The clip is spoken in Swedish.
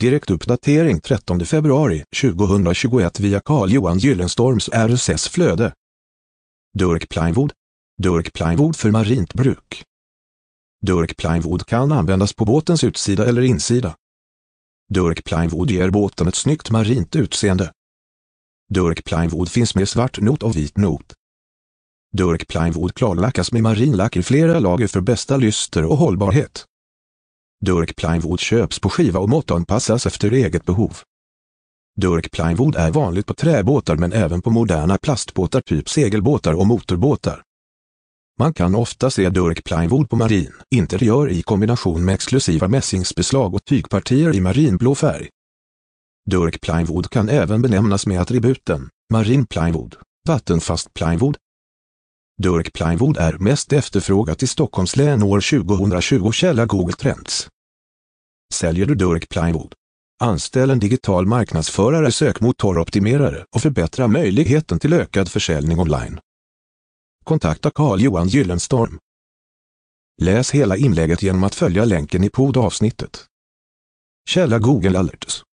Direktuppdatering 13 februari 2021 via Carl-Johan Gyllenstorms RSS-flöde. Durk Plywood. Durk Plywood för marint bruk. Durk Plywood kan användas på båtens utsida eller insida. Durk Plywood ger båten ett snyggt marint utseende. Durk Plywood finns med svart not och vit not. Durk Plywood klarlackas med marinlack i flera lager för bästa lyster och hållbarhet. Durk Plywood köps på skiva och måttanpassas efter eget behov. Durk Plywood är vanligt på träbåtar men även på moderna plastbåtar typ segelbåtar och motorbåtar. Man kan ofta se Durk Plywood på marin interiör i kombination med exklusiva mässingsbeslag och tygpartier i marinblå färg. Durk Plywood kan även benämnas med attributen Marin Plywood, Vattenfast Plywood. Durk Plywood är mest efterfrågat i Stockholms län år 2020 källa Google Trends. Säljer du Durk Plywood? Anställ en digital marknadsförare, sökmotoroptimerare och förbättra möjligheten till ökad försäljning online. Kontakta Carl-Johan Gyllenstorm. Läs hela inlägget genom att följa länken i poddavsnittet. Källa Google Alerts